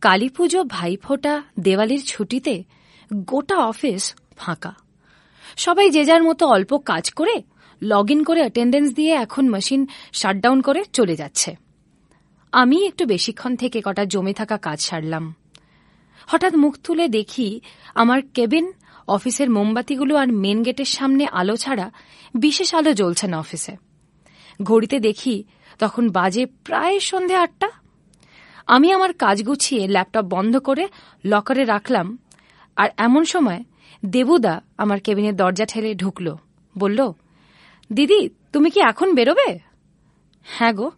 কালী পুজো ভাইফোঁটা দেওয়ালির ছুটিতে গোটা অফিস ফাঁকা। সবাই যে যার মতো অল্প কাজ করে লগ ইন করে অ্যাটেন্ডেন্স দিয়ে এখন মেশিন শাটডাউন করে চলে যাচ্ছে। আমি একটু বেশিক্ষণ থেকে কটা জমে থাকা কাজ সারলাম। হঠাৎ মুখ তুলে দেখি আমার কেবিন, অফিসের মোমবাতিগুলো আর মেন গেটের সামনে আলো ছাড়া বিশেষ আলো জ্বলছে না অফিসে। ঘড়িতে দেখি তখন বাজে প্রায় সন্ধে আটটা। আমি আমার কাজ গুছিয়ে ল্যাপটপ বন্ধ করে লকারে রাখলাম, আর এমন সময় দেবুদা আমার কেবিনের দরজা ঠেলে ঢুকল। বলল, দিদি, তুমি কি এখন বেরোবে? হ্যাঁ গো।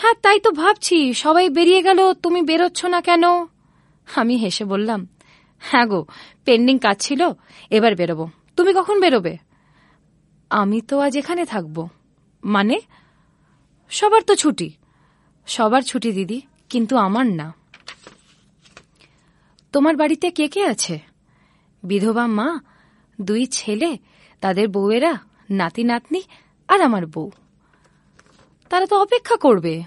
হ্যাঁ তাই তো ভাবছি, সবাই বেরিয়ে গেল, তুমি বেরোচ্ছ না কেন? আমি হেসে বললাম হ্যাঁ গো, পেন্ডিং কাজ ছিল, এবার বেরোবো। তুমি কখন বেরোবে? আমি তো আজ এখানে থাকব। মানে? সবার তো ছুটি। সবার ছুটি, দিদি। কিন্তু আমার না। তোমার বাড়িতে কে কে আছে? বিধবা মা, দুই ছেলে, তাদের বউয়েরা, নাতি নাতনি আর আমার বউ। তারা তো অপেক্ষা করবে।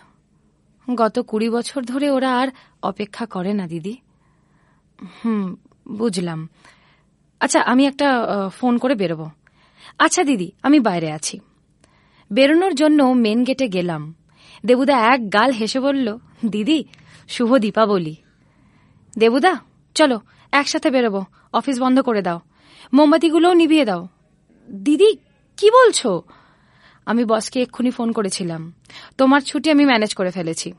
গত কুড়ি বছর ধরে ওরা আর অপেক্ষা করে না, দিদি। হুম, বুঝলাম। আচ্ছা আমি একটা ফোন করে বেরোবো। আচ্ছা দিদি, আমি বাইরে আছি। বেরোনোর জন্য মেন গেটে গেলাম। দেবুদা এক গাল হেসে বলল, দিদি, শুভ দীপাবলি। দেবুদা, চলো, একসাথে বেরোবো। অফিস বন্ধ করে দাও। মোমবাতিগুলোও নিভিয়ে দাও। দিদি, কি বলছো? আমি বসকে এক্ষুনি ফোন করেছিলাম। তোমার ছুটি আমি ম্যানেজ করে ফেলেছি।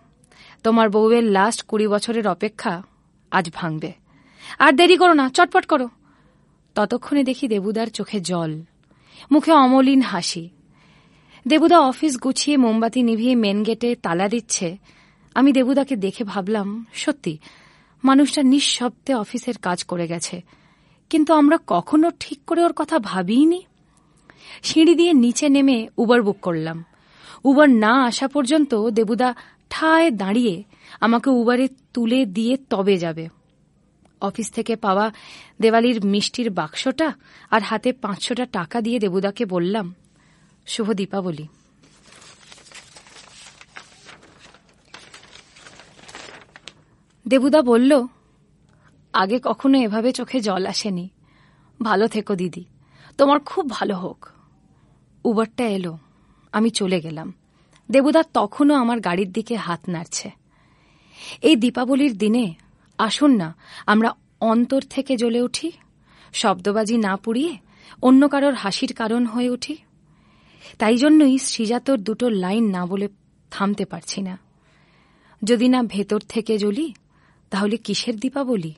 তোমার বউয়ের লাস্ট কুড়ি বছরের অপেক্ষা আজ ভাঙবে। আর দেরি করো না, চটপট করো। ততক্ষণে দেখি দেবুদার চোখে জল, মুখে অমলিন হাসি। দেবুদা অফিস গুছিয়ে মোমবাতি নিভিয়ে মেন গেটে তালা দিচ্ছে। আমি দেবুদাকে দেখে ভাবলাম, সত্যি, মানুষটা নিঃশব্দে অফিসের কাজ করে গেছে। কিন্তু আমরা কখনো ঠিক করে ওর কথা ভাবিইনি। সিঁড়ি দিয়ে নিচে নেমে উবার বুক করলাম। উবার না আসা পর্যন্ত দেবুদা ঠায় দাঁড়িয়ে আমাকে উবারে তুলে দিয়ে তবে যাবে। অফিস থেকে পাওয়া দেওয়ালির মিষ্টির বাক্সটা আর হাতে পাঁচশোটা টাকা দিয়ে দেবুদাকে বললাম শুভ দীপাবলি। দেবুদা বলল, আগে কখনো এভাবে চোখে জল আসেনি। ভালো থেকো দিদি, তোমার খুব ভালো হোক। উবারটা এলো, আমি চলে গেলাম। দেবুদা তখনও আমার গাড়ির দিকে হাত নাড়ছে। এই দীপাবলির দিনে, আসুন না, আমরা অন্তর থেকে জ্বলে উঠি, শব্দবাজি না পুড়িয়ে অন্য কারোর হাসির কারণ হয়ে উঠি। তাই জন্যই শ্রীজাতর দুটো লাইন না বলে থামতে পারছি না। যদি না ভেতর থেকে জ্বলি, তাহলে কিসের দীপাবলি?